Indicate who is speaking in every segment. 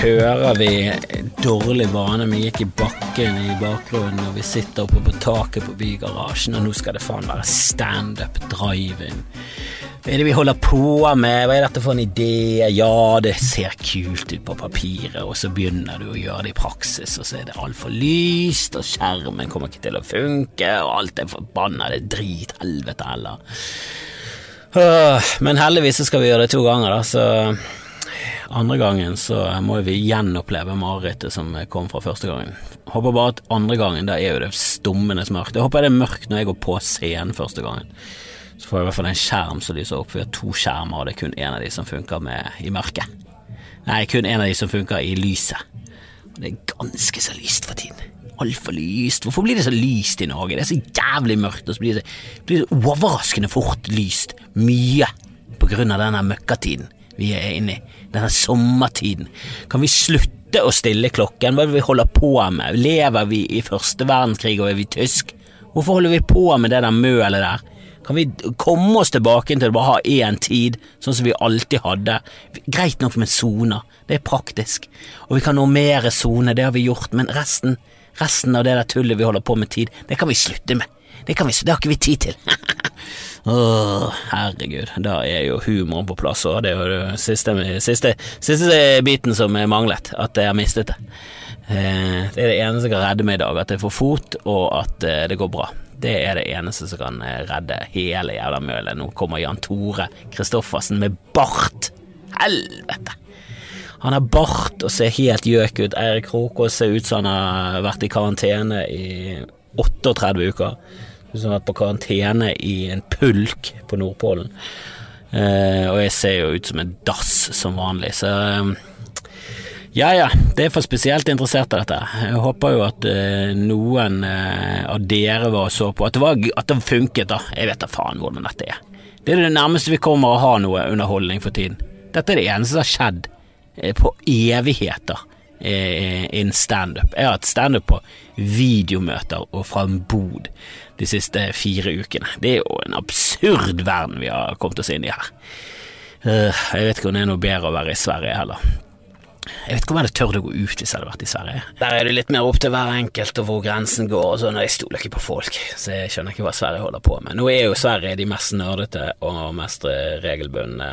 Speaker 1: hører vi dårlig vane. Vi gikk i bakken i bakgrunnen, og vi sitter oppe på taket på bygarasjen, og nå skal det faen være standup drive-in. Hva er det vi holder på med, hva er dette for en idé? Ja, det ser kult ut på papiret, og så begynner du å gjøre det i praksis, og så er det altfor lyst, og skjermen kommer ikke til å funke, og alt er forbanna, drithelvete er heller. Men heldigvis så skal vi gjøre det to ganger, da, så andre gangen så må vi gjenoppleve marerittet som kom fra første gangen. Håper bare at andre gangen, da er jo det stummende mørkt. Jeg håper det er mørkt når jeg går på scenen første gangen. Så får jeg i hvert fall en skjerm som lyser opp. Vi har to skjermer, og det er kun en av de som funker med, i mørket. Nei, kun en av de som funker i lyset. Og det er ganske så lyst for tiden. Altfor lyst. Hvorfor blir det så lyst i Norge? Det er så jævlig mørkt, og så blir det, blir det overraskende fort lyst. Mye på grunn av denne møkkatiden vi er inne i. Denne sommertiden. Kan vi slutte å stille klokken? Hva er det vi holder på med? Lever vi i første verdenskrig og er vi tysk? Hvorfor holder vi på med det der mølet der? Kan vi komme oss tilbake til å bare ha én tid, sånn som vi alltid hadde? Greit nok med soner, det er praktisk, og vi kan normere soner, det har vi gjort, men resten, resten av det der tullet vi holder på med tid, det kan vi slutte med. Det, vi, det har ikke vi tid til. Åh, herregud, da er jo humoren på plass, og det er jo den siste, siste, siste biten som manglet, at jeg har mistet det. Eh, Det er det eneste som kan redde meg i dag, at jeg får fot, og at eh, det går bra. Det er det eneste som kan eh, redde hele jævla mølet. Nå kommer Jan Tore Kristoffersen med bart. Helvete! Han har bart og ser helt gjøk ut. Eirik Krokås ser ut som han har vært i karantene i 38 uker. Som har vært på karantene i en pulk på Nordpolen. Eh, og jeg ser jo ut som en dass som vanlig, så eh, ja ja, det er for spesielt interessert i dette. Jeg håper jo at eh, noen eh, av dere var og så på, at det, var, at det funket, da. Jeg vet da faen hvordan dette er. Det er det nærmeste vi kommer å ha noe underholdning for tiden. Dette er det eneste som har skjedd eh, på evigheter eh, innen standup. Jeg har hatt standup på videomøter og fra en bod de siste fire ukene. Det er jo en absurd verden vi har kommet oss inn i her. Eh, Jeg vet ikke om det er noe bedre å være i Sverige heller. Jeg vet ikke om jeg hadde tørt å gå ut hvis jeg hadde vært i Sverige. Der er det litt mer opp til hver enkelt og hvor grensen går og sånn, og jeg stoler ikke på folk, så jeg skjønner ikke hva Sverige holder på med. Nå er jo Sverige de mest nerdete og mest regelbundne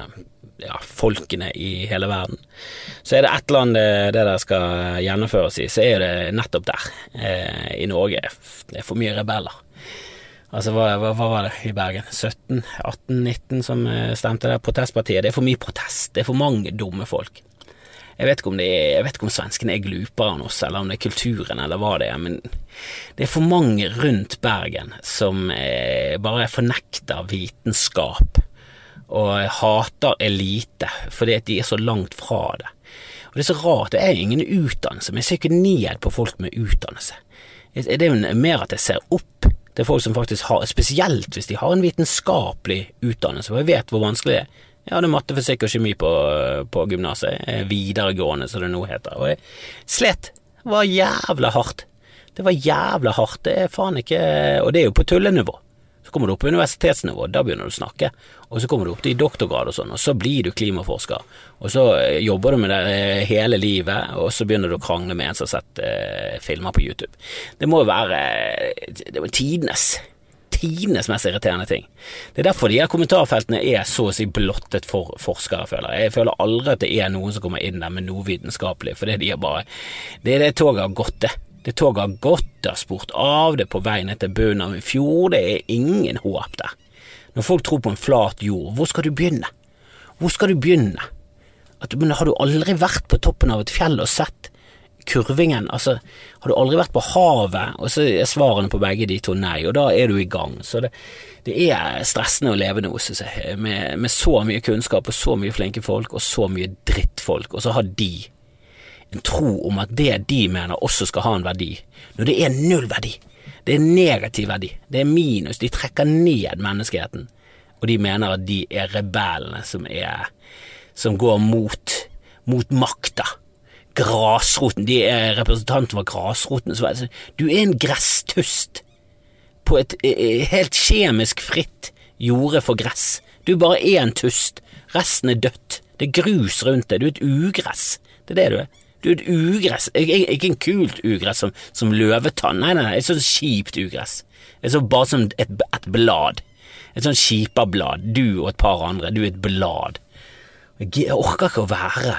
Speaker 1: ja, folkene i hele verden. Så er det ett land det, det der skal gjennomføres i, så er det nettopp der. Eh, I Norge det er for mye rebeller. Altså, hva, hva, hva var det i Bergen? 17, 18, 19 som eh, stemte der? Protestpartiet. Det er for mye protest. Det er for mange dumme folk. Jeg vet ikke om, er, vet ikke om svenskene er glupere enn oss, eller om det er kulturen, eller hva det er, men det er for mange rundt Bergen som eh, bare fornekter vitenskap og hater elite fordi at de er så langt fra det. Og Det er så rart, det er ingen utdannelse, men jeg ser ikke ned på folk med utdannelse. Det er jo mer at jeg ser opp til folk som faktisk har, spesielt hvis de har en vitenskapelig utdannelse, for jeg vet hvor vanskelig det er. Jeg hadde matte, fysikk og kjemi på, på gymnaset, eh, videregående som det nå heter, og jeg slet. Det var jævla hardt. Det var jævla hardt, det er faen ikke Og det er jo på tullenivå. Så kommer du opp på universitetsnivå, da begynner du å snakke. Og så kommer du opp til doktorgrad og sånn, og så blir du klimaforsker. Og så eh, jobber du med det eh, hele livet, og så begynner du å krangle med en som har sett eh, filmer på YouTube. Det må jo være Det var tidenes tidenes mest irriterende ting. Det er derfor de her kommentarfeltene er så å si blottet for forskere, føler jeg. Jeg føler aldri at det er noen som kommer inn der med noe vitenskapelig, for Det er det toget har gått, det. Det toget har gått, det har spurt av, det er på vei ned til bunnen av en fjord, det er ingen håp der. Når folk tror på en flat jord, hvor skal du begynne? Hvor skal du begynne? Men har du aldri vært på toppen av et fjell og sett kurvingen? Altså, har du aldri vært på havet? Og så er svarene på begge de to nei, og da er du i gang. Så det, det er stressende å leve nå, synes jeg, med, med så mye kunnskap og så mye flinke folk og så mye drittfolk, og så har de en tro om at det de mener også skal ha en verdi, når det er null verdi. Det er negativ verdi. Det er minus. De trekker ned menneskeheten, og de mener at de er rebellene som er som går mot, mot makta. Grasroten. De er representanter for grasroten. Du er en gresstust på et eh, helt kjemisk fritt jorde for gress. Du er bare én tust. Resten er dødt. Det er grus rundt deg. Du er et ugress. Det er det du er. Du et ugress, ikke en kult ugress som, som løvetann, nei, nei, et sånt kjipt ugress. Et sånt bare som et, et blad. Et sånt skipablad. Du og et par andre, du er et blad. Jeg orker ikke å være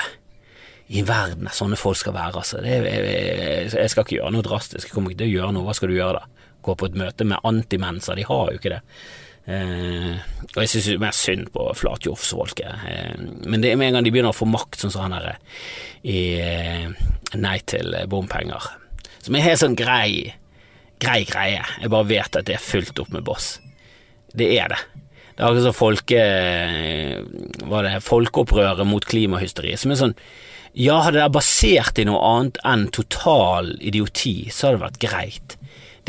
Speaker 1: i verden der sånne folk skal være, altså. Det, jeg, jeg, skal ikke gjøre noe drastisk, jeg kommer ikke til å gjøre noe, hva skal du gjøre da? Gå på et møte med antimenser, de har jo ikke det. Eh, og jeg syns mer synd på flatjofsfolket. Eh, men det er med en gang de begynner å få makt, sånn som han derre i eh, Nei til bompenger, som er helt sånn grei, grei greie. Jeg bare vet at det er fullt opp med boss. Det er det. Det er akkurat som folke... Hva det, folkeopprøret mot klimahysteri, som er sånn Ja, hadde det basert i noe annet enn total idioti, så hadde det vært greit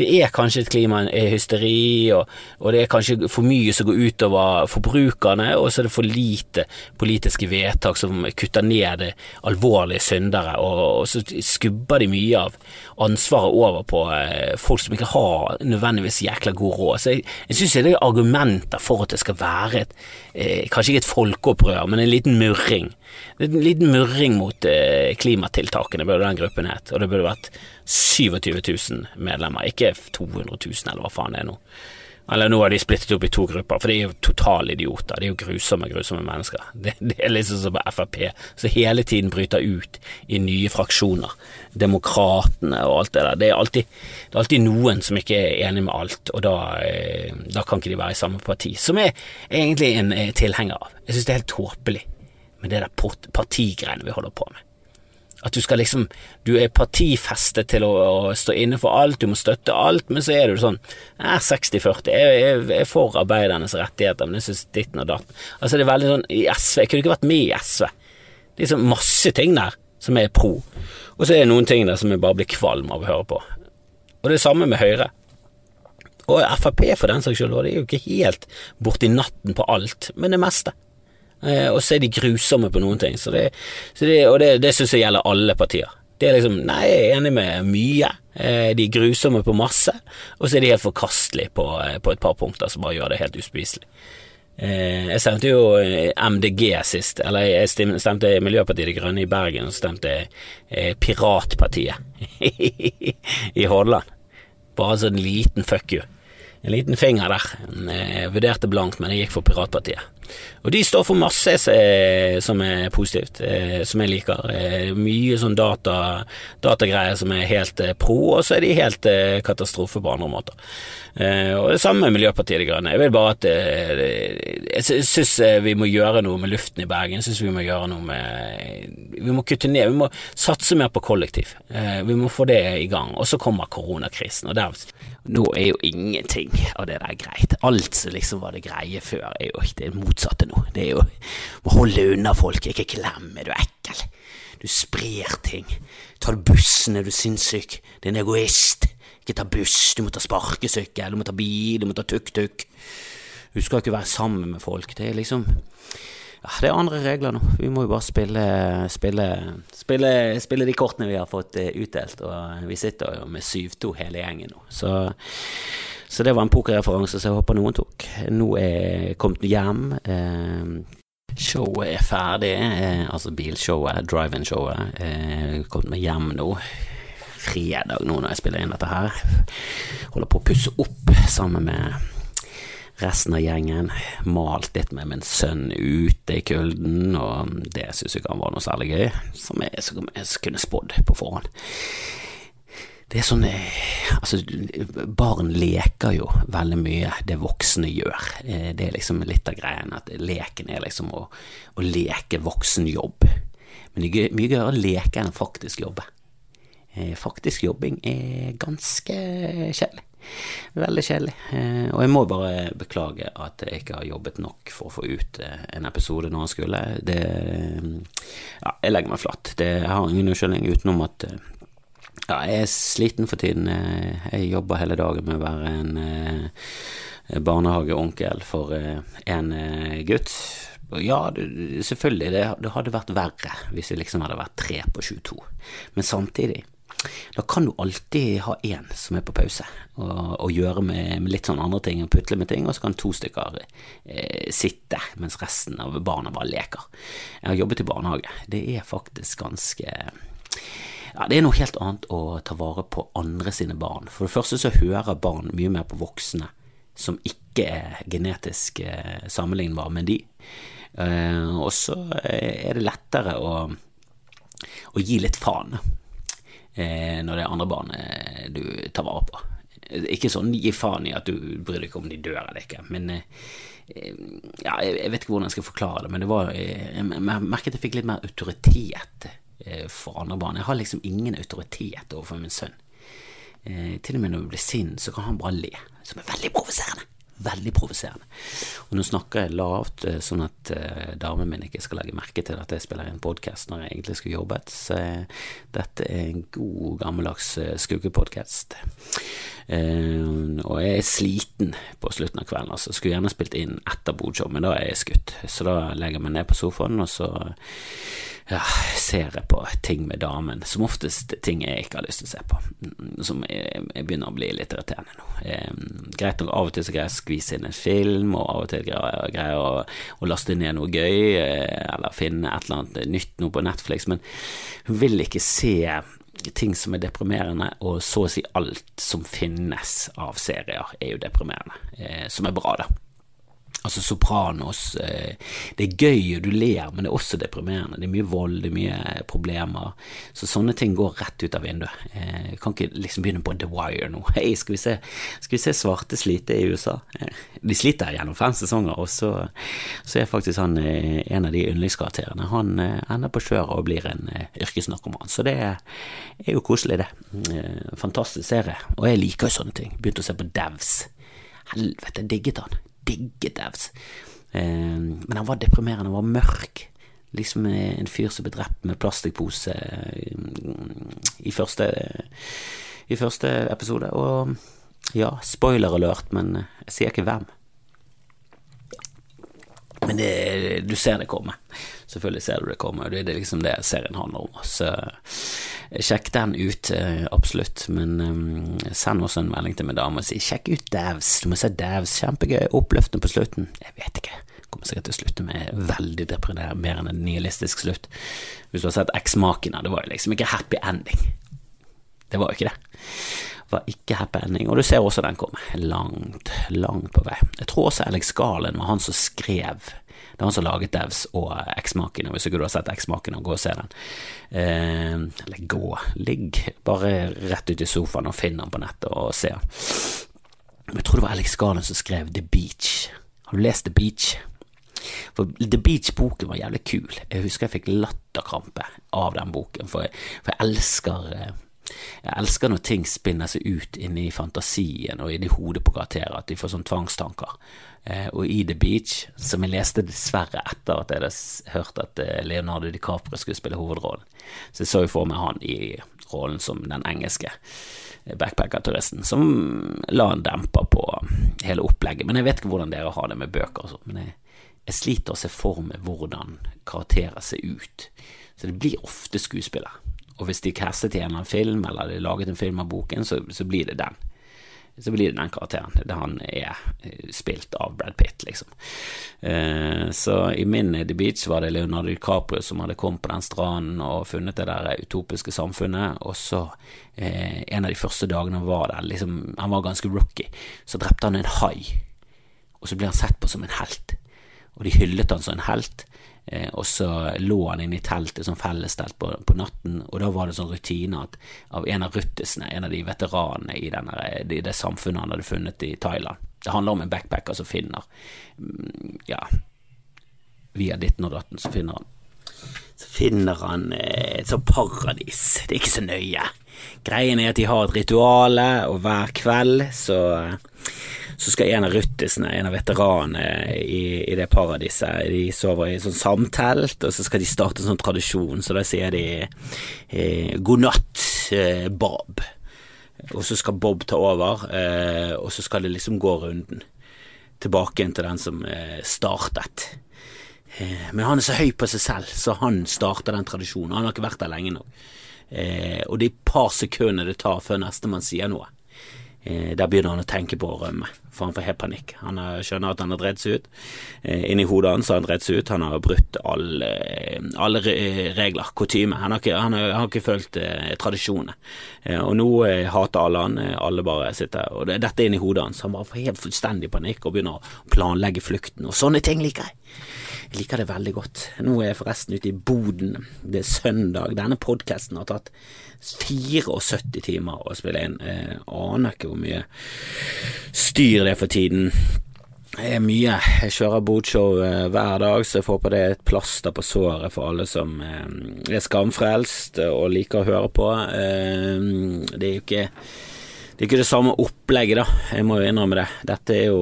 Speaker 1: det er kanskje et klima er hysteri, og, og det er kanskje for mye som går utover forbrukerne, og så er det for lite politiske vedtak som kutter ned alvorlige syndere, og, og, så skubber de mye av ansvaret over på eh, folk som ikke har nødvendigvis jækla god råd. Så jeg, jeg syns det er argumenter for at det skal være et, eh, kanskje ikke et folkeopprør, men en liten murring. En liten murring mot eh, klimatiltakene burde den gruppen het, og det burde vært 27 000 medlemmer, ikke 200 000 eller hva faen det er nå. Eller nå er de splittet opp i to grupper, for de er jo totale idioter. De er jo grusomme, grusomme mennesker. Det, det er liksom som på Frp, som hele tiden bryter ut i nye fraksjoner. Demokratene og alt det der. Det er alltid, det er alltid noen som ikke er enig med alt, og da, eh, da kan ikke de være i samme parti. Som jeg er egentlig en eh, tilhenger av. Jeg synes det er helt tåpelig med det der partigreiene vi holder på med. At du skal liksom Du er partifestet til å, å, stå inne for alt, du må støtte alt, men så er du sånn Jeg er 60-40. Jeg, jeg, er for arbeidernes rettigheter, men jeg syns ditten og datten Altså, det er veldig sånn I SV Jeg kunne ikke vært med i SV. Det er sånn masse ting der som er pro, og så er det noen ting der som jeg bare blir kvalm av å høre på. Og det er samme med Høyre. Og Frp for den saks skyld, og det er jo ikke helt borti natten på alt, men det meste. Eh, og så er de grusomme på noen ting. Så det, så det, og det, det syns jeg gjelder alle partier. Det er liksom Nei, jeg er enig med mye. Eh, de er grusomme på masse, og så er de helt forkastelige på, eh, på et par punkter som bare gjør det helt uspiselig. Jeg stemte jo MDG sist, eller jeg stemte Miljøpartiet De Grønne i Bergen, og stemte Piratpartiet i Hordaland. Bare sånn liten fuck you. En liten finger der. Jeg vurderte blankt, men jeg gikk for Piratpartiet. Og de står for masse som er positivt, eh, som jeg liker. Eh, mye sånn data, datagreier som er helt eh, pro, og så er de helt katastrofe på andre måter. Og det samme med Miljøpartiet De Grønne. Jeg vil bare at Jeg syns vi må gjøre noe med luften i Bergen. Jeg syns vi må gjøre noe med Vi må kutte ned. Vi må satse mer på kollektiv. Vi må få det i gang. Og så kommer koronakrisen, og der Nå er jo ingenting av det der greit. Alt som liksom var det greie før, er jo ikke det motsatte nå. Det er jo å holde unna folk, ikke klemme, du er ekkel. Du sprer ting. Tar du bussen, er du sinnssyk. Du er en egoist. Ikke ta buss, du må ta sparkesykkel, du må ta bil, du må ta tuk-tuk. Du skal ikke være sammen med folk. Det er liksom ja, Det er andre regler nå. Vi må jo bare spille, spille, spille, spille de kortene vi har fått uh, utdelt. Og vi sitter jo med 7-2 hele gjengen nå. Så så det var en pokerreferanse som jeg håper noen tok. Nå er jeg kommet hjem. Eh, showet er ferdig, eh, altså bilshowet, drive-in-showet. Eh, kommet meg hjem nå. Fredag nå når jeg spiller inn dette her. Holder på å pusse opp sammen med resten av gjengen. Malt litt med min sønn ute i kulden, og det syns jeg han var noe særlig gøy, som jeg, som jeg kunne spådd på forhånd det er sånn eh, Altså, barn leker jo veldig mye det voksne gjør. Eh, det er liksom litt av greien, at leken er liksom å, å leke voksenjobb. Men det er mye gøyere å leke enn å faktisk jobbe. Eh, faktisk jobbing er ganske kjedelig. Veldig kjedelig. Og jeg må bare beklage at jeg ikke har jobbet nok for å få ut en episode når jeg skulle. Det Ja, jeg legger meg flatt. Det, jeg har ingen unnskyldning utenom at ja, jeg er sliten for tiden. Jeg jobber hele dagen med å være en eh, barnehageonkel for eh, en eh, gutt. Ja, selvfølgelig, det hadde vært verre hvis det liksom hadde vært tre på 22. Men samtidig, da kan du alltid ha én som er på pause, og, og gjøre med, med, litt sånn andre ting og putle med ting, og så kan to stykker eh, sitte mens resten av barna bare leker. Jeg har jobbet i barnehage. Det er faktisk ganske ja, Det er noe helt annet å ta vare på andre sine barn. For det første så hører barn mye mer på voksne som ikke er genetisk eh, sammenlignbare med de. Eh, og så er det lettere å, å gi litt faen eh, når det er andre barn eh, du tar vare på. Ikke sånn gi faen i at du bryr deg ikke om de dør eller ikke, men eh, ja, jeg vet ikke hvordan jeg skal forklare det, men det var eh, Jeg merket jeg fikk litt mer autoritet for andre barn. Jeg har liksom ingen autoritet overfor min sønn. Til og med når vi blir sint, så kan han bare le, som er veldig provoserende veldig provoserende. Og nå snakker jeg lavt, eh, sånn at damen min ikke skal legge merke til at jeg spiller en podkast når jeg egentlig skulle jobbet. Så dette er en god, gammeldags skuggepodkast. Uh, og jeg er sliten på slutten av kvelden. altså Skulle gjerne spilt inn etter bodshow, men da er jeg skutt. Så da legger jeg meg ned på sofaen, og så ja, ser jeg på ting med damen, som oftest ting jeg ikke har lyst til å se på, som jeg, jeg begynner å bli litt irriterende nå. Eh, greit nok, av og til så greier jeg å skvise inn en film, og av og til greier jeg å, å, laste ned noe gøy, eh, eller finne et eller annet nytt noe på Netflix, men hun vil ikke se ting som er deprimerende, og så å si alt som finnes av serier, er jo deprimerende, eh, som er bra, da. Altså Sopranos. Eh, det er gøy, og du ler, men det er også deprimerende. Det er mye vold, det er mye problemer. Så sånne ting går rett ut av vinduet. Jeg eh, kan ikke liksom begynne på The Wire nå. Hei, skal skal vi se svarte slite i USA? Eh, de sliter gjennom fem sesonger, og så, så er faktisk han en av de yndlingskarakterene. Han ender på kjøret og blir en yrkesnarkoman. Så det er, jo koselig, det. Fantastisk serie. Og jeg liker jo sånne ting. Begynte å se på Devs. Helvete, jeg digget han digget Devs. Eh, men han var deprimerende, han var mørk. Liksom en fyr som ble drept med plastikkpose eh, i første, i første episode. Og ja, spoiler alert, men jeg sier ikke hvem. Men det, du ser det komme. Selvfølgelig ser du det komme, og det er liksom det serien handler om. Så sjekk den ut, eh, absolutt. Men um, send også en melding til min dame og si sjekk ut Davs, du må se Davs, kjempegøy, oppløftende på slutten. Jeg vet ikke, kommer sikkert til å slutte med veldig deprimerende nihilistisk slutt. Hvis du har sett Eksmakene, det var jo liksom ikke happy ending. Det var jo ikke det. Det var ikke happy ending, og du ser også den komme langt, langt på vei. Jeg tror også Alex Garland var han som skrev det er han som laget Devs og Eksmaken, og hvis ikke du har sett Eksmaken, gå og se den. Eh, eller gå, ligg bare rett ut i sofaen og finn den på nettet og se den. Jeg tror det var Alex Garland som skrev The Beach. Har du lest The Beach? For The Beach-boken var jævlig kul. Jeg husker jeg fikk latterkrampe av den boken, for jeg, for jeg elsker eh, jeg elsker når ting spinner seg ut inni fantasien og inni hodet på karakterer, at de får sånne tvangstanker. Eh, og i The Beach, som jeg leste dessverre etter at jeg hadde hørt at eh, Leonardo DiCaprio skulle spille hovedrollen, så jeg så jo for meg han i rollen som den engelske backpackerturisten, som la en demper på hele opplegget. Men jeg vet ikke hvordan dere har det med bøker og sånn. Men jeg, jeg sliter å se for meg hvordan karakterer ser ut. Så det blir ofte skuespillere. Og hvis de castet i en eller annen film, eller de laget en film av boken, så, så blir det den. Så blir det den karakteren. Det han er eh, spilt av Brad Pitt, liksom. Eh, så i min The Beach var det Leonardo DiCaprio som hadde kommet på den stranden og funnet det der utopiske samfunnet, og så eh, en av de første dagene han var der, liksom, han var ganske rookie, så drepte han en hai, og så ble han sett på som en helt, og de hyllet han som en helt. Eh, og så lå han inne i teltet, sånn fellestelt på, på, natten, og da var det sånn rutine at av en av ruttisene, en av de veteranene i, denne, i det samfunnet han hadde funnet i Thailand Det handler om en backpacker som finner mm, Ja, via ditten og datten, så finner han så finner han eh, et sånt paradis. Det er ikke så nøye. Greien er at de har et rituale, og hver kveld så så skal en av ruttisene, en av veteranene i, i, det paradiset, de sover i sånn samtelt, og så skal de starte en sånn tradisjon, så da sier de eh, god natt, eh, Bob. Og så skal Bob ta over, eh, og så skal det liksom gå runden tilbake til den som eh, startet. Eh, men han er så høy på seg selv, så han starter den tradisjonen. Han har ikke vært der lenge nok. Eh, og det er et par sekunder det tar før nestemann sier noe. Eh, der begynner han å tenke på å rømme. for han får helt panikk. Han skjønner at han har dreid seg ut. Eh, inni hodet hans har han dreid seg ut. Han har brutt alle, alle regler, kutyme. Han, han, han, har ikke fulgt eh, tradisjonene. Eh, og nå eh, hater alle han. Eh, alle bare sitter Og det, dette er inni hodet hans. Han bare får helt fullstendig panikk og begynner å planlegge flukten. Og sånne ting liker jeg. Jeg liker det veldig godt. Nå er jeg forresten ute i Boden. Det er søndag. Denne podkasten har tatt 74 timer å spille inn. Jeg aner ikke hvor mye styr det er for tiden. Det er mye. Jeg kjører bodshow eh, hver dag, så jeg får på det et plaster på såret for alle som eh, er skamfrelst og liker å høre på. Eh, det er jo ikke det er ikke det samme opplegget, da. Jeg må jo innrømme det. Dette er jo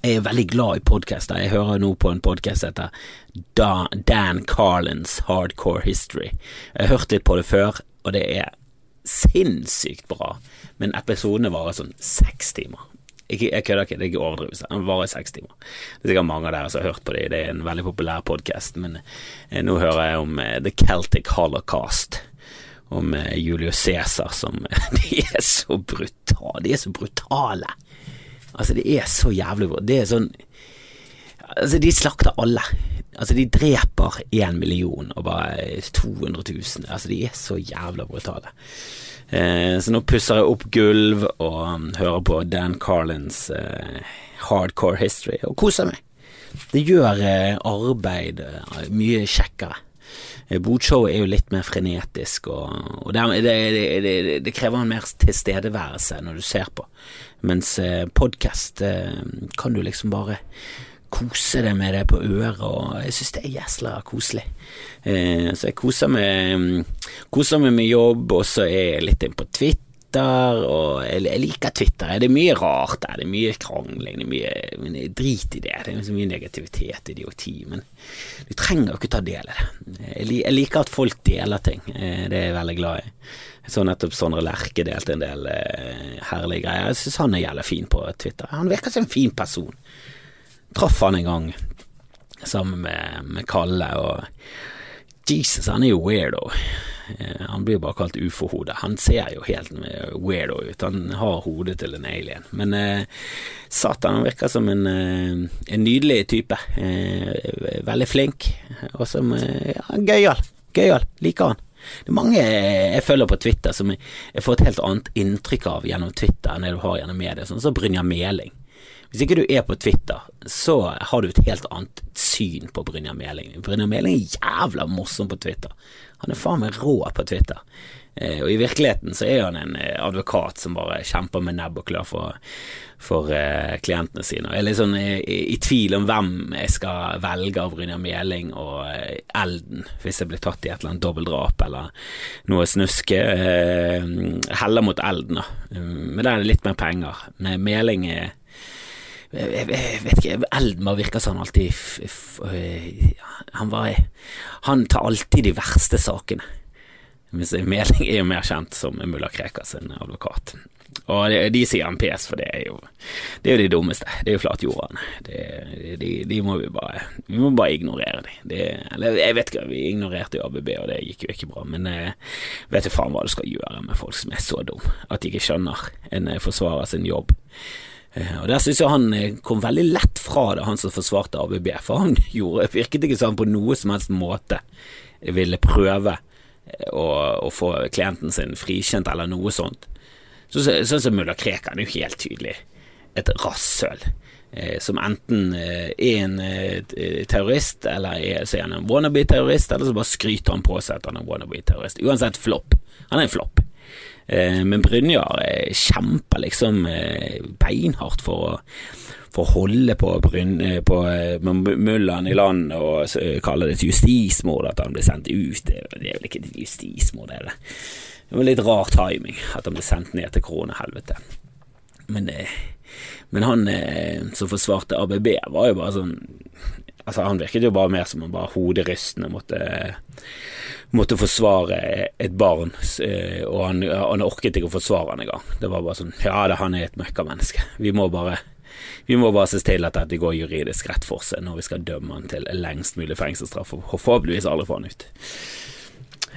Speaker 1: jeg er veldig glad i podkaster. Jeg hører nå på en podkast som heter Dan Carlins Hardcore History. Jeg har hørt litt på det før, og det er sinnssykt bra. Men episodene varer sånn seks timer. Jeg, jeg kødder ikke, det er ikke overdrivelse. Den varer seks timer. Det er sikkert mange av dere som har hørt på det. Det er en veldig populær podkast, men eh, nå hører jeg om eh, The Celtic Holocaust. Om eh, Julius Cæsar som De er så brutale. De er så brutale. Altså, det er så jævlig bra. Det er sånn Altså, de slakter alle. Altså, de dreper én million og bare 200 000. Altså, de er så jævla brutale. Eh, så nå pusser jeg opp gulv og um, hører på Dan Carlins eh, Hardcore History og koser meg. Det gjør eh, arbeid eh, mye kjekkere. Botshow er jo litt mer frenetisk, og, og det, det, det, det, krever en mer tilstedeværelse når du ser på. Mens eh, podkast eh, kan du liksom bare kose deg med det på øret, og jeg synes det er jæsla koselig. Eh, så jeg koser meg, koser meg med jobb, og så er jeg litt inn på Twitter. Og jeg, jeg liker Twitter. Det er mye rart der. Det er mye krangling. Det er mye men drit i det. Det er så mye negativitet, idioti. Men du trenger jo ikke ta del i det. Jeg, liker at folk deler ting. Det er jeg veldig glad i. Så nettopp Sondre Lerche delte en del eh, herlige greier. Jeg synes han er jævlig fin på Twitter. Han virker som en fin person. Traff han en gang sammen med, med Kalle, og Jesus, han er jo weirdo. Eh, han blir bare kalt ufo-hode. Han ser jo helt weirdo ut. Han har hodet til en alien. Men eh, satan, han virker som en, eh, en nydelig type. Eh, veldig flink. Og som eh, ja, gøyal. Gøyal. Liker han. Det er mange jeg følger på Twitter som jeg får et helt annet inntrykk av gjennom Twitter enn det du har gjennom media, sånn som Brynjar Meling. Hvis ikke du er på Twitter, så har du et helt annet syn på Brynjar Meling. Brynjar Meling er jævla morsom på Twitter. Han er faen meg rå på Twitter. Eh, og i virkeligheten så er han en eh, advokat som bare kjemper med nebb og klør for, for eh, klientene sine. Og jeg er litt sånn i, i, tvil om hvem jeg skal velge av Brynjar Meling og eh, Elden, hvis jeg blir tatt i et eller annet dobbeltdrap eller noe snuske. Uh, heller mot Elden, da. Men der er det litt mer penger. Men Meling er jeg, vet ikke, Elden virker han alltid Han var Han tar alltid de verste sakene. Meling er jo mer kjent som mulla Krekar sin advokat. Og de, de sier han PS, for det er jo Det er jo de dummeste. Det er jo flatjordene. De, de, må vi bare Vi må bare ignorere de. Det, eller jeg vet ikke, vi ignorerte jo ABB, og det gikk jo ikke bra. Men eh, vet du faen hva du skal gjøre med folk som er så dumme at de ikke skjønner en forsvarer sin jobb. Eh, og Der synes jeg han eh, kom veldig lett fra det, han som forsvarte ABB. For han gjorde, virket ikke som han på noe som helst måte ville prøve å, å få klienten sin frikjent eller noe sånt. Sånn som så, mulla Krekar er jo helt tydelig et rasshøl. Eh, som enten eh, er en eh, terrorist, eller er, så er han en wannabe-terrorist, eller så bare skryter han på seg at han er en wannabe-terrorist. Uansett flopp. Han er en flopp. Eh, men Brynjar eh, kjemper liksom eh, beinhardt for å for å holde på, på mullaen i landet og kalle det et justismord at han ble sendt ut. Det er vel ikke et justismord, det er det. Det var litt rar timing at han ble sendt ned til kronehelvete. Men, men han som forsvarte ABB, var jo bare sånn Altså, han virket jo bare mer som han bare hoderystende måtte måtte forsvare et barn, og han, han orket ikke å forsvare han engang. Det var bare sånn Ja, det, han er et møkkamenneske. Vi må bare vi må bare se til at dette går juridisk rett for seg når vi skal dømme han til lengst mulig fengselsstraff, og forhåpentligvis aldri få han ut.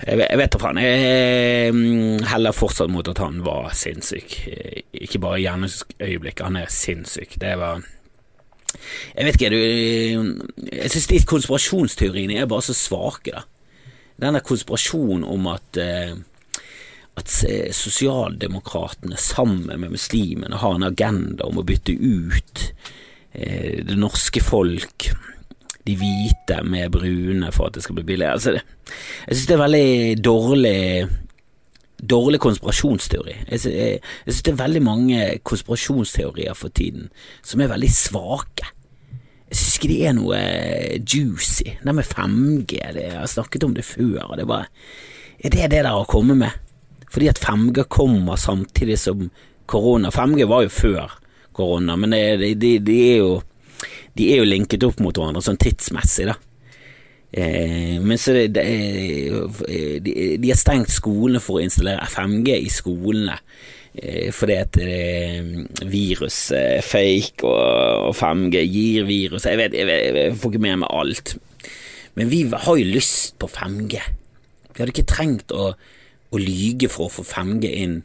Speaker 1: Jeg vet, jeg vet da faen. Jeg mm, heller fortsatt mot at han var sinnssyk. Ikke bare i gjerningsøyeblikket, han er sinnssyk. Det var Jeg vet ikke, du Jeg syns de konspirasjonsteoriene er bare så svake, da. Den der konspirasjonen om at eh, at eh, sosialdemokratene sammen med muslimene har en agenda om å bytte ut eh, det norske folk de hvite med brune for at det skal bli billigere. Altså, jeg synes det er veldig dårlig dårlig konspirasjonsteori. Jeg synes det er veldig mange konspirasjonsteorier for tiden som er veldig svake. Jeg synes ikke de er noe juicy. Det med 5G, det, jeg har snakket om det før, det bare Er det det der har kommet med? Fordi at 5G kommer samtidig som korona. 5G var jo før korona, men de, de, de, er jo de er jo linket opp mot hverandre sånn tidsmessig, da. Eh, men så det, det er, de, de, har stengt skolene for å installere 5G i skolene. Eh, fordi at eh, virus er fake, og, og 5G gir virus jeg vet, jeg vet, jeg får ikke med meg alt. Men vi har jo lyst på 5G. Vi hadde ikke trengt å, å lyge for å få 5G inn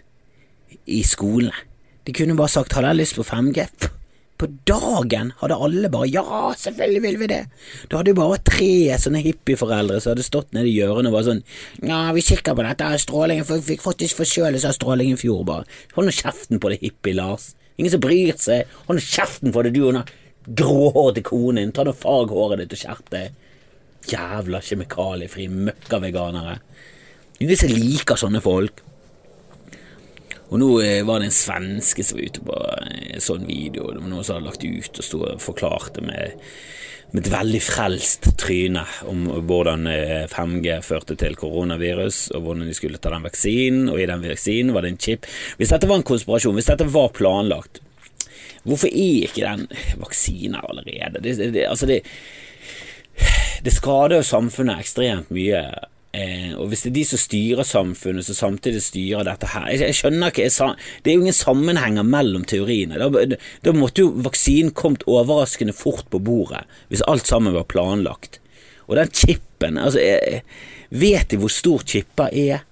Speaker 1: i skolene. De kunne bare sagt 'hadde jeg lyst på 5G'? På dagen hadde alle bare ja, selvfølgelig vil vi det. Da hadde jo bare tre sånne hippieforeldre som hadde stått nede i hjørnet og var sånn ja, vi kikker på dette, strålingen, for fikk faktisk forkjølelse av stråling i fjor, bare. Hold nå kjeften på det, hippie, Lars. Ingen som bryr seg. Hold nå kjeften på det, du og den gråhårete konen din. Ta nå fag håret ditt og skjerp deg. Jævla kjemikaliefri møkkaveganere. Ingen som liker sånne folk. Og nå eh, var det en svenske som var ute på en eh, sånn video, det var noen som hadde lagt ut og stod og forklarte med, med et veldig frelst tryne om hvordan 5G eh, førte til koronavirus, og hvordan de skulle ta den vaksinen, og i den vaksinen var det en chip. Hvis dette var en konspirasjon, hvis dette var planlagt, hvorfor er ikke den vaksinen allerede? Det, det, altså det, det skader jo samfunnet ekstremt mye Eh, og hvis det er de som styrer samfunnet, som samtidig styrer dette her Jeg, jeg skjønner ikke jeg, Det er jo ingen sammenhenger mellom teoriene. Da, da måtte jo vaksinen kommet overraskende fort på bordet, hvis alt sammen var planlagt. Og den chipen altså, jeg, Vet de hvor stor chippa er?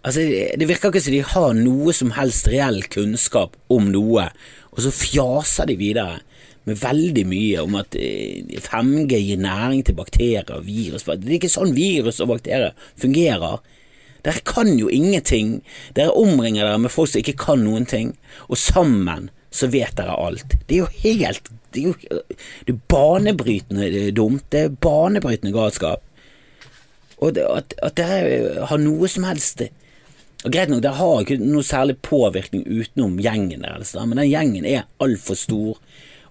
Speaker 1: Altså, Det virker ikke som de har noe som helst reell kunnskap om noe, og så fjaser de videre med veldig mye om at 5G eh, gir næring til bakterier og virus. Det er ikke sånn virus og bakterier fungerer. Dere kan jo ingenting. Dere omringer dere med folk som ikke kan noen ting, og sammen så vet dere alt. Det er jo helt Det er jo det er banebrytende dumt. Det er banebrytende galskap. Og det, at, at dere har noe som helst og Greit nok, dere har ikke noe særlig påvirkning utenom gjengen deres, men den gjengen er altfor stor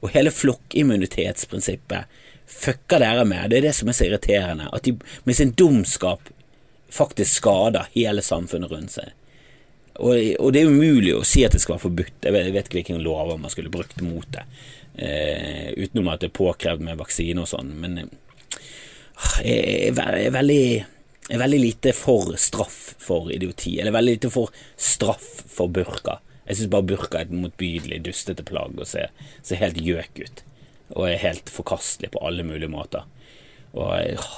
Speaker 1: og hele flokkimmunitetsprinsippet fucker dere med. Det er det som er så irriterende. At de med sin dumskap faktisk skader hele samfunnet rundt seg. Og, og det er umulig å si at det skal være forbudt. Jeg vet, jeg vet ikke hvilke lover man skulle brukt mot det. Eh, utenom at det er påkrevd med vaksine og sånn. Men eh, jeg er veldig jeg er veldig lite for straff for idioti. Eller veldig lite for straff for burka. Jeg syns bare burka er et motbydelig, dustete plagg og ser, ser helt gjøk ut. Og er helt forkastelig på alle mulige måter. Og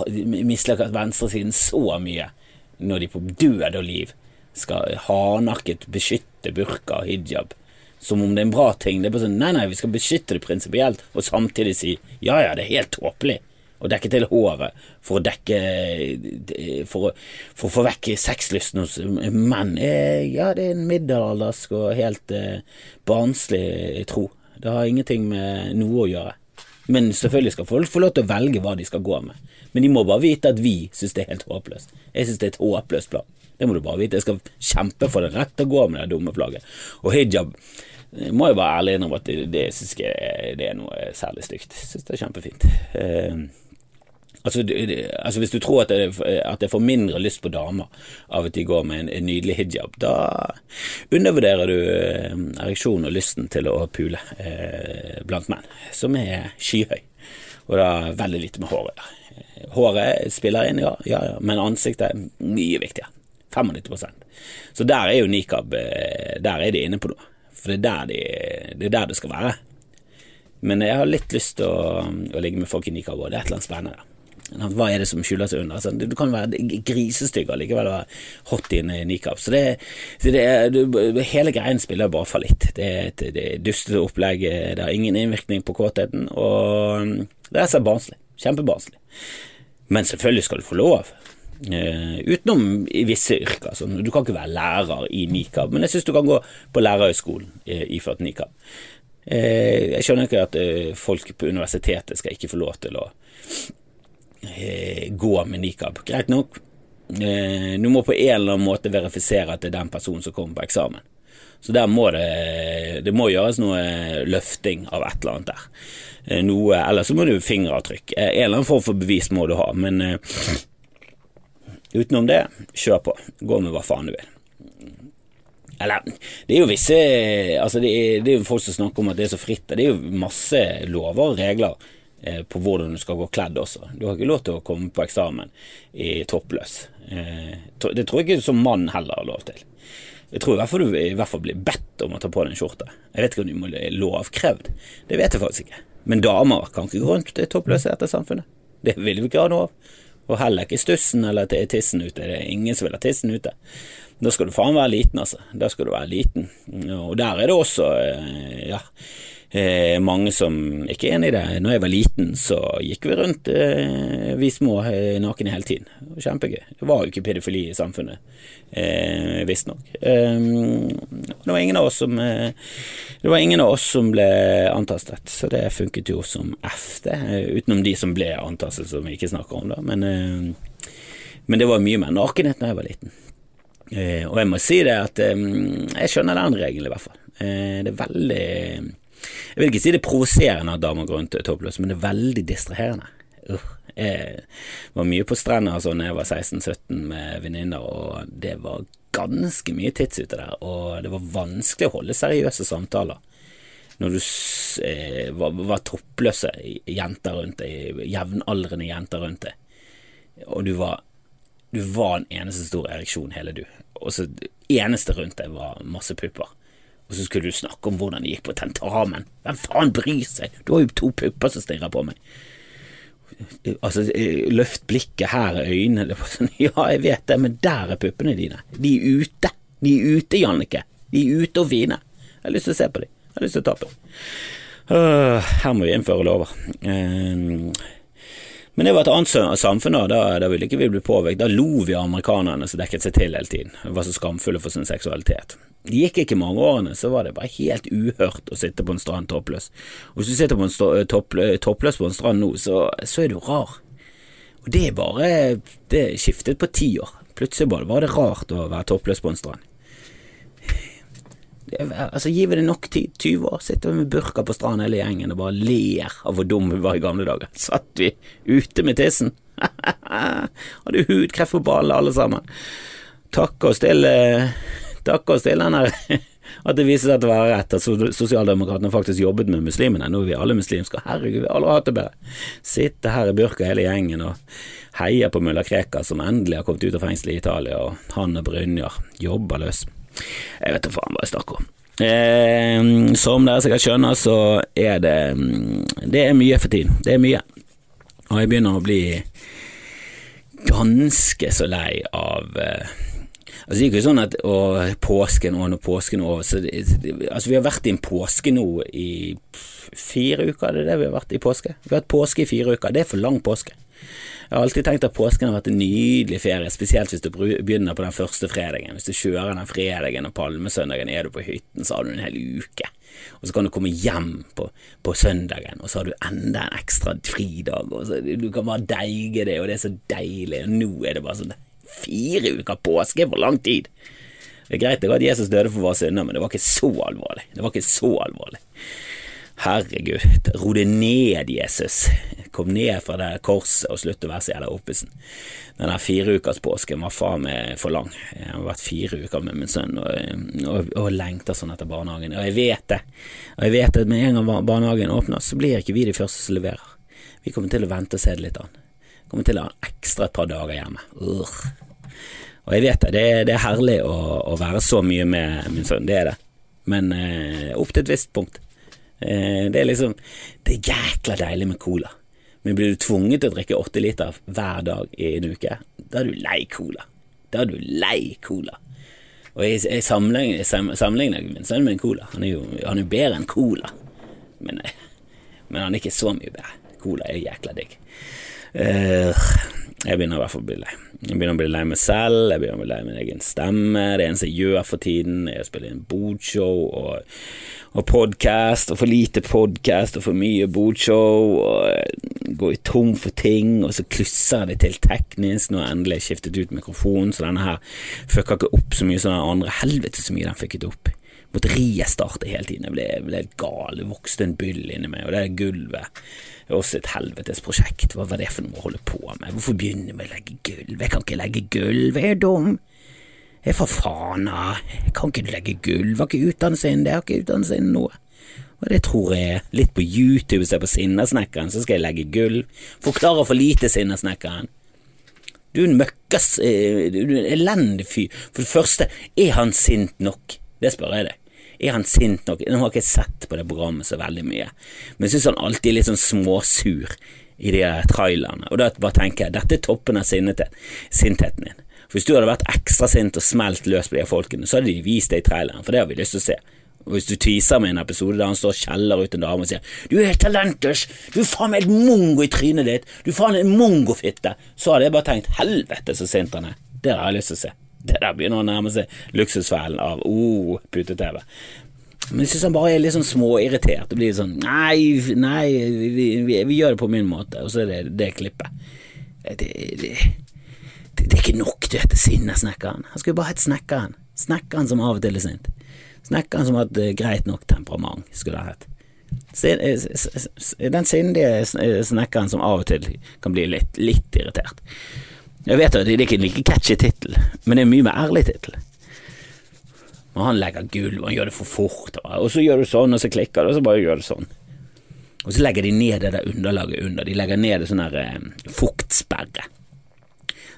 Speaker 1: jeg misliker venstresiden så mye når de på død og liv skal hardnakket beskytte burka og hijab som om det er en bra ting. Det er bare sånn nei, nei, vi skal beskytte det prinsipielt, og samtidig si ja, ja, det er helt tåpelig å dekke til håret for å dekke For, for å få vekk sexlysten hos menn. Eh, ja, det er en middelaldersk og helt eh, barnslig tro. Det har ingenting med noe å gjøre. Men selvfølgelig skal folk få lov til å velge hva de skal gå med. Men de må bare vite at vi syns det er helt håpløst. Jeg syns det er et håpløst plagg. Det må du bare vite. Jeg skal kjempe for det rett å gå med det dumme plagget. Og hijab jeg må jo være ærlig innrømme at det, det syns jeg det er noe særlig stygt. Jeg syns det er kjempefint. Altså, altså, Hvis du tror at jeg, at jeg, får mindre lyst på damer av at de går med en, en nydelig hijab, da undervurderer du eh, ereksjonen og lysten til å pule eh, blant menn, som er skyhøy. Og da veldig lite med håret. Håret spiller inn, ja, ja, ja, men ansiktet er mye viktigere. 95% Så der er jo nikab eh, Der er de inne på noe. For det er der, de, det, er der det skal være. Men jeg har litt lyst til å, å ligge med folk i nikab, og det er et eller annet spennende. Hva er det som skjuler seg under? Altså, du kan være grisestygg og likevel være hot i en nikab. Så det, så det er, hele greien spiller bare fallitt. Det er et det dustete opplegg, det har ingen innvirkning på kåtheten, og mm, det er så barnslig. Kjempebarnslig. Men selvfølgelig skal du få lov. Uh, utenom i visse yrker. Sånn. du kan ikke være lærer i nikab, men jeg syns du kan gå på lærerhøgskolen iført nikab. Uh, jeg skjønner ikke at uh, folk på universitetet skal ikke få lov til å eh, gå med nikab. Greit nok, eh, du må på en eller annen måte verifisere at det er den personen som kommer på eksamen. Så der må det, det må gjøres noe løfting av et eller annet der. Eh, noe, eller så må du fingeravtrykk. Eh, en eller annen form for bevis må du ha, men eh, utenom det, kjør på. Gå med hva faen du vil. Eller, det er jo visse Altså, det er, det er jo folk som snakker om at det er så fritt. Det er jo masse lover og regler Eh, på hvordan du skal gå kledd også. Du har ikke lov til å komme på eksamen i toppløs. Eh, det tror jeg ikke som mann heller har lov til. Jeg tror i hvert fall du i hvert fall blir bedt om å ta på deg en skjorte. Jeg vet ikke om du må lovkrevd. Det vet jeg faktisk ikke. Men damer kan ikke gå rundt toppløse i dette samfunnet. Det vil vi ikke ha noe av. Og heller ikke stussen eller tissen ute. Det er ingen som vil ha tissen ute. Da skal du faen være liten, altså. Da skal du være liten. Og der er det også, eh, ja eh, mange som ikke er enig i det. Når jeg var liten, så gikk vi rundt, eh, vi små, eh, nakne hele tiden. Kjempegøy. Det var jo ikke pedofili i samfunnet, eh, visstnok. Eh, det var ingen av oss som eh, Det var ingen av oss som ble antastet, så det funket jo som F, det. Utenom de som ble antastet, som vi ikke snakker om, da. Men, eh, men det var mye mer nakenhet da jeg var liten. og jeg må si det at jeg skjønner den regelen, i hvert fall. det er veldig jeg vil ikke si det er provoserende at damer går rundt toppløse, men det er veldig distraherende. Uh, jeg var mye på strender altså, da jeg var 16-17 med venninner, og det var ganske mye tids ute der, og det var vanskelig å holde seriøse samtaler når du eh, var, var, toppløse jenter rundt deg, jevnaldrende jenter rundt deg, og du var, du var en eneste stor ereksjon, hele du, og så eneste rundt deg var masse pupper. Og så skulle du snakke om hvordan det gikk på tentamen. Hvem faen bryr seg? Du har jo to pupper som stirrer på meg. Altså, løft blikket, her er øynene. Sånn, ja, jeg vet det, men der er puppene dine. De er ute. De er ute, Jannicke. De er ute og fine. Jeg har lyst til å se på dem. Jeg har lyst til å ta på dem. Uh, her må vi innføre lover. Uh, men det var et annet samfunn da, da, da ville ikke vi bli påvirket. Da lo vi av amerikanerne som dekket seg til hele tiden, var så skamfulle for sin seksualitet. Det gikk ikke mange årene, så var det bare helt uhørt å sitte på en strand toppløs. Og hvis du sitter på en eh, toppløs, eh, på en strand nå, så, så, er du rar. Og det er bare Det skiftet på ti år. Plutselig bare var det rart å være toppløs på en strand. Altså, Gir vi det nok tid, 20 år, sitter vi med burka på stranden hele gjengen og bare ler av hvor dum vi var i gamle dager. Satt vi ute med tissen? Hadde hudkreft på ballen alle sammen. Takk oss til Takk oss til den her at det viser seg at det var rett at sosialdemokratene faktisk jobbet med muslimene. Nå er vi alle muslimske. Herregud, vi har aldri hatt det bedre. Sitte her i burka hele gjengen og heie på mulla Krekar som endelig har kommet ut av fengselet i Italia, og han og Brynjar jobber løs. Jeg vet da faen hva jeg snakker om. Eh, som dere sikkert skjønner, så er det Det er mye for tiden. Det er mye. Og jeg begynner å bli ganske så lei av eh, Altså, det er ikke sånn at å, påsken og når påsken er over så det, Altså, vi har vært i en påske nå i fire uker, det er det vi har vært i påske. Vi har hatt påske i fire uker. Det er for lang påske. Jeg har alltid tenkt at påsken har vært en nydelig ferie, spesielt hvis du begynner på den første fredagen. Hvis du kjører den fredagen og palmesøndagen er du på hytten, så har du en hel uke. Og så kan du komme hjem på, på søndagen, og så har du enda en ekstra fridag. Og så, du kan bare deige det, og det er så deilig. Og nå er det bare sånn Fire uker påske for lang tid. Det er greit det at Jesus døde for våre synder, men det var ikke så alvorlig. Det var ikke så alvorlig. Herregud, ro deg ned, Jesus. Kom ned fra det korset og slutt å være så jævla oppesen. Den der fireukerspåsken var faen meg for lang. Jeg har vært fire uker med min sønn og, og, og lengter sånn etter barnehagen. Og jeg vet det. Og jeg vet at med en gang barnehagen åpner, så blir ikke vi de første som leverer. Vi kommer til å vente og se det litt an. Kommer til å ha ekstra et par dager hjemme. Urgh. Og jeg vet det, det er, det er herlig å, å, være så mye med min sønn, det er det. Men eh, opp til et visst punkt. Eh, det er liksom Det er jækla deilig med cola. Men blir du tvunget til å drikke åtte liter hver dag i en uke, da er du lei cola. Da er du lei cola. Og jeg, jeg sammenligner, min sønn med en cola. Han er jo, han er bedre enn cola, men, men, han er ikke så mye bedre. Cola er jækla digg. Uh, jeg begynner i hvert fall å bli lei. Jeg begynner å bli lei meg selv, jeg begynner å bli lei min egen stemme. Det eneste jeg gjør for tiden, er å spille inn bodshow og, og podkast, og for lite podkast og for mye bodshow, og gå i tom for ting, og så klusser det til teknisk når jeg endelig har skiftet ut mikrofonen, så denne her fucka ikke opp så mye som den andre. Helvete så mye den fucket opp måtte restarte hele tiden. Jeg ble, ble helt gal. Det vokste en byll inni meg, og det er gulvet det er også et helvetes prosjekt. Hva var det for noe å holde på med? Hvorfor begynne med å legge gulv? Jeg kan ikke legge gulv, jeg er dum. Jeg er for faen av. Jeg kan ikke legge gulv. Jeg har ikke utdannelse innen det. Jeg har ikke utdannelse innen noe. Og det tror jeg litt på YouTube, se på Sinnasnekkeren, så skal jeg legge gulv. Forklarer for lite Sinnasnekkeren. Du er en møkkas eh, Du er en elendig fyr. For det første, er han sint nok? Det spør jeg deg. Er han sint nok? Nå har jeg ikke sett på det programmet så veldig mye, men jeg syns han alltid er litt sånn småsur i de trailerne, og da bare tenker jeg dette er toppen av sintheten din. For Hvis du hadde vært ekstra sint og smelt løs på de folkene, så hadde de vist det i traileren, for det har vi lyst til å se. Og Hvis du teaser med en episode der han står og kjeller ut en dame og sier 'Du er helt talentløs! Du er faen meg et mongo i trynet ditt! Du er faen en mongofitte!' Så hadde jeg bare tenkt 'helvete, så sint han er'. Det har jeg lyst til å se. Det der begynner å nærme seg luksusfellen av oh, pute-TV. Men jeg syns han bare er litt sånn småirritert. Det blir sånn Nei, nei, vi, vi, vi, gjør det på min måte. Og så er det det klippet. Det, det, det, det er ikke nok, du vet, sinnesnekkeren. Han skulle bare hett Snekkeren. Snekkeren som av og til er sint. Snekkeren som har et uh, greit nok temperament, skulle han hett. Den sindige snekkeren som av og til kan bli litt, litt irritert. Jeg vet at det er ikke en like catchy tittel, men det er en mye mer ærlig tittel. Og han legger gulv, og han gjør det for fort, og så gjør du sånn, og så klikker det, og så bare gjør du sånn. Og så legger de ned det der underlaget under, de legger ned det sånn der eh, fuktsperre.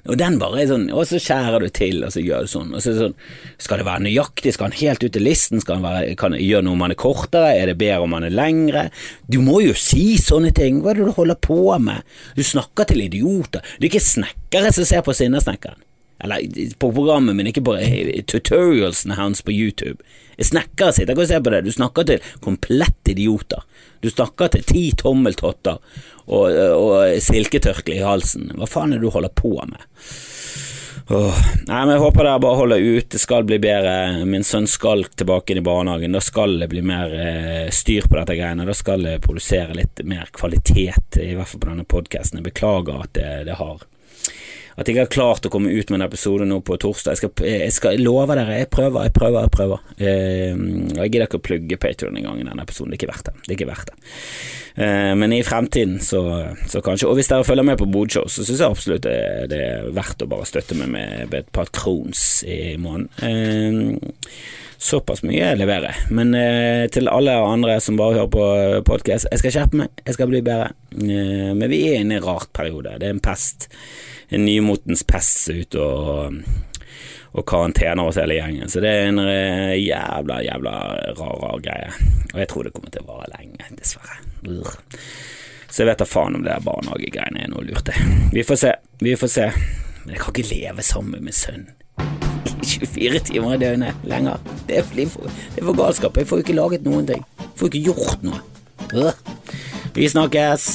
Speaker 1: Og den bare er sånn, og så skjærer du til, og så gjør du sånn. Og så sånn, Skal det være nøyaktig, skal han helt ut til listen, skal han være, kan gjøre noe om han er kortere, er det bedre om han er lengre? Du må jo si sånne ting, hva er det du holder på med? Du snakker til idioter, du er ikke snekkere som ser på Sinnasnekkeren. Eller på programmet, men ikke på tutorialsene hans på YouTube. Snekkere sitter ikke og ser på det, du snakker til komplett idioter. Du snakker til ti tommeltotter og, og silketørkle i halsen. Hva faen er det du holder på med? Åh. Nei, men Jeg håper dere bare holder ut, det skal bli bedre. Min sønn skal tilbake inn i barnehagen. Da skal det bli mer eh, styr på dette greiene. Da skal det produsere litt mer kvalitet, i hvert fall på denne podkasten. Jeg beklager at det, det har at jeg har klart å komme ut med en episode nå på torsdag. Jeg skal, jeg skal love dere, jeg prøver, jeg prøver, jeg prøver. Eh, jeg gidder ikke å plugge Patrion engang i denne episoden, det er ikke verdt det. det, ikke verdt det. Eh, men i fremtiden så, så, kanskje, og hvis dere følger med på Bodshow, så syns jeg absolutt det, det, er verdt å bare støtte meg med, med et par krons i måneden. Eh, såpass mye jeg leverer. Men eh, til alle andre som bare hører på podkast, jeg skal skjerpe meg, jeg skal bli bedre. Eh, men vi er inne i en rart periode. Det er en pest en nymotens pest ute og, og karantener oss hele gjengen. Så det er en eh, jævla, jævla rar, rar greie. Og jeg tror det kommer til å vare lenge, dessverre. Så jeg vet da faen om det der barnehagegreiene er noe lurt, Vi får se, vi får se. Men jeg kan ikke leve sammen med sønnen 24 timer i døgnet lenger. Det er, for, det er for galskap. Jeg får jo ikke laget noen ting. Jeg får ikke gjort noe. Vi snakkes.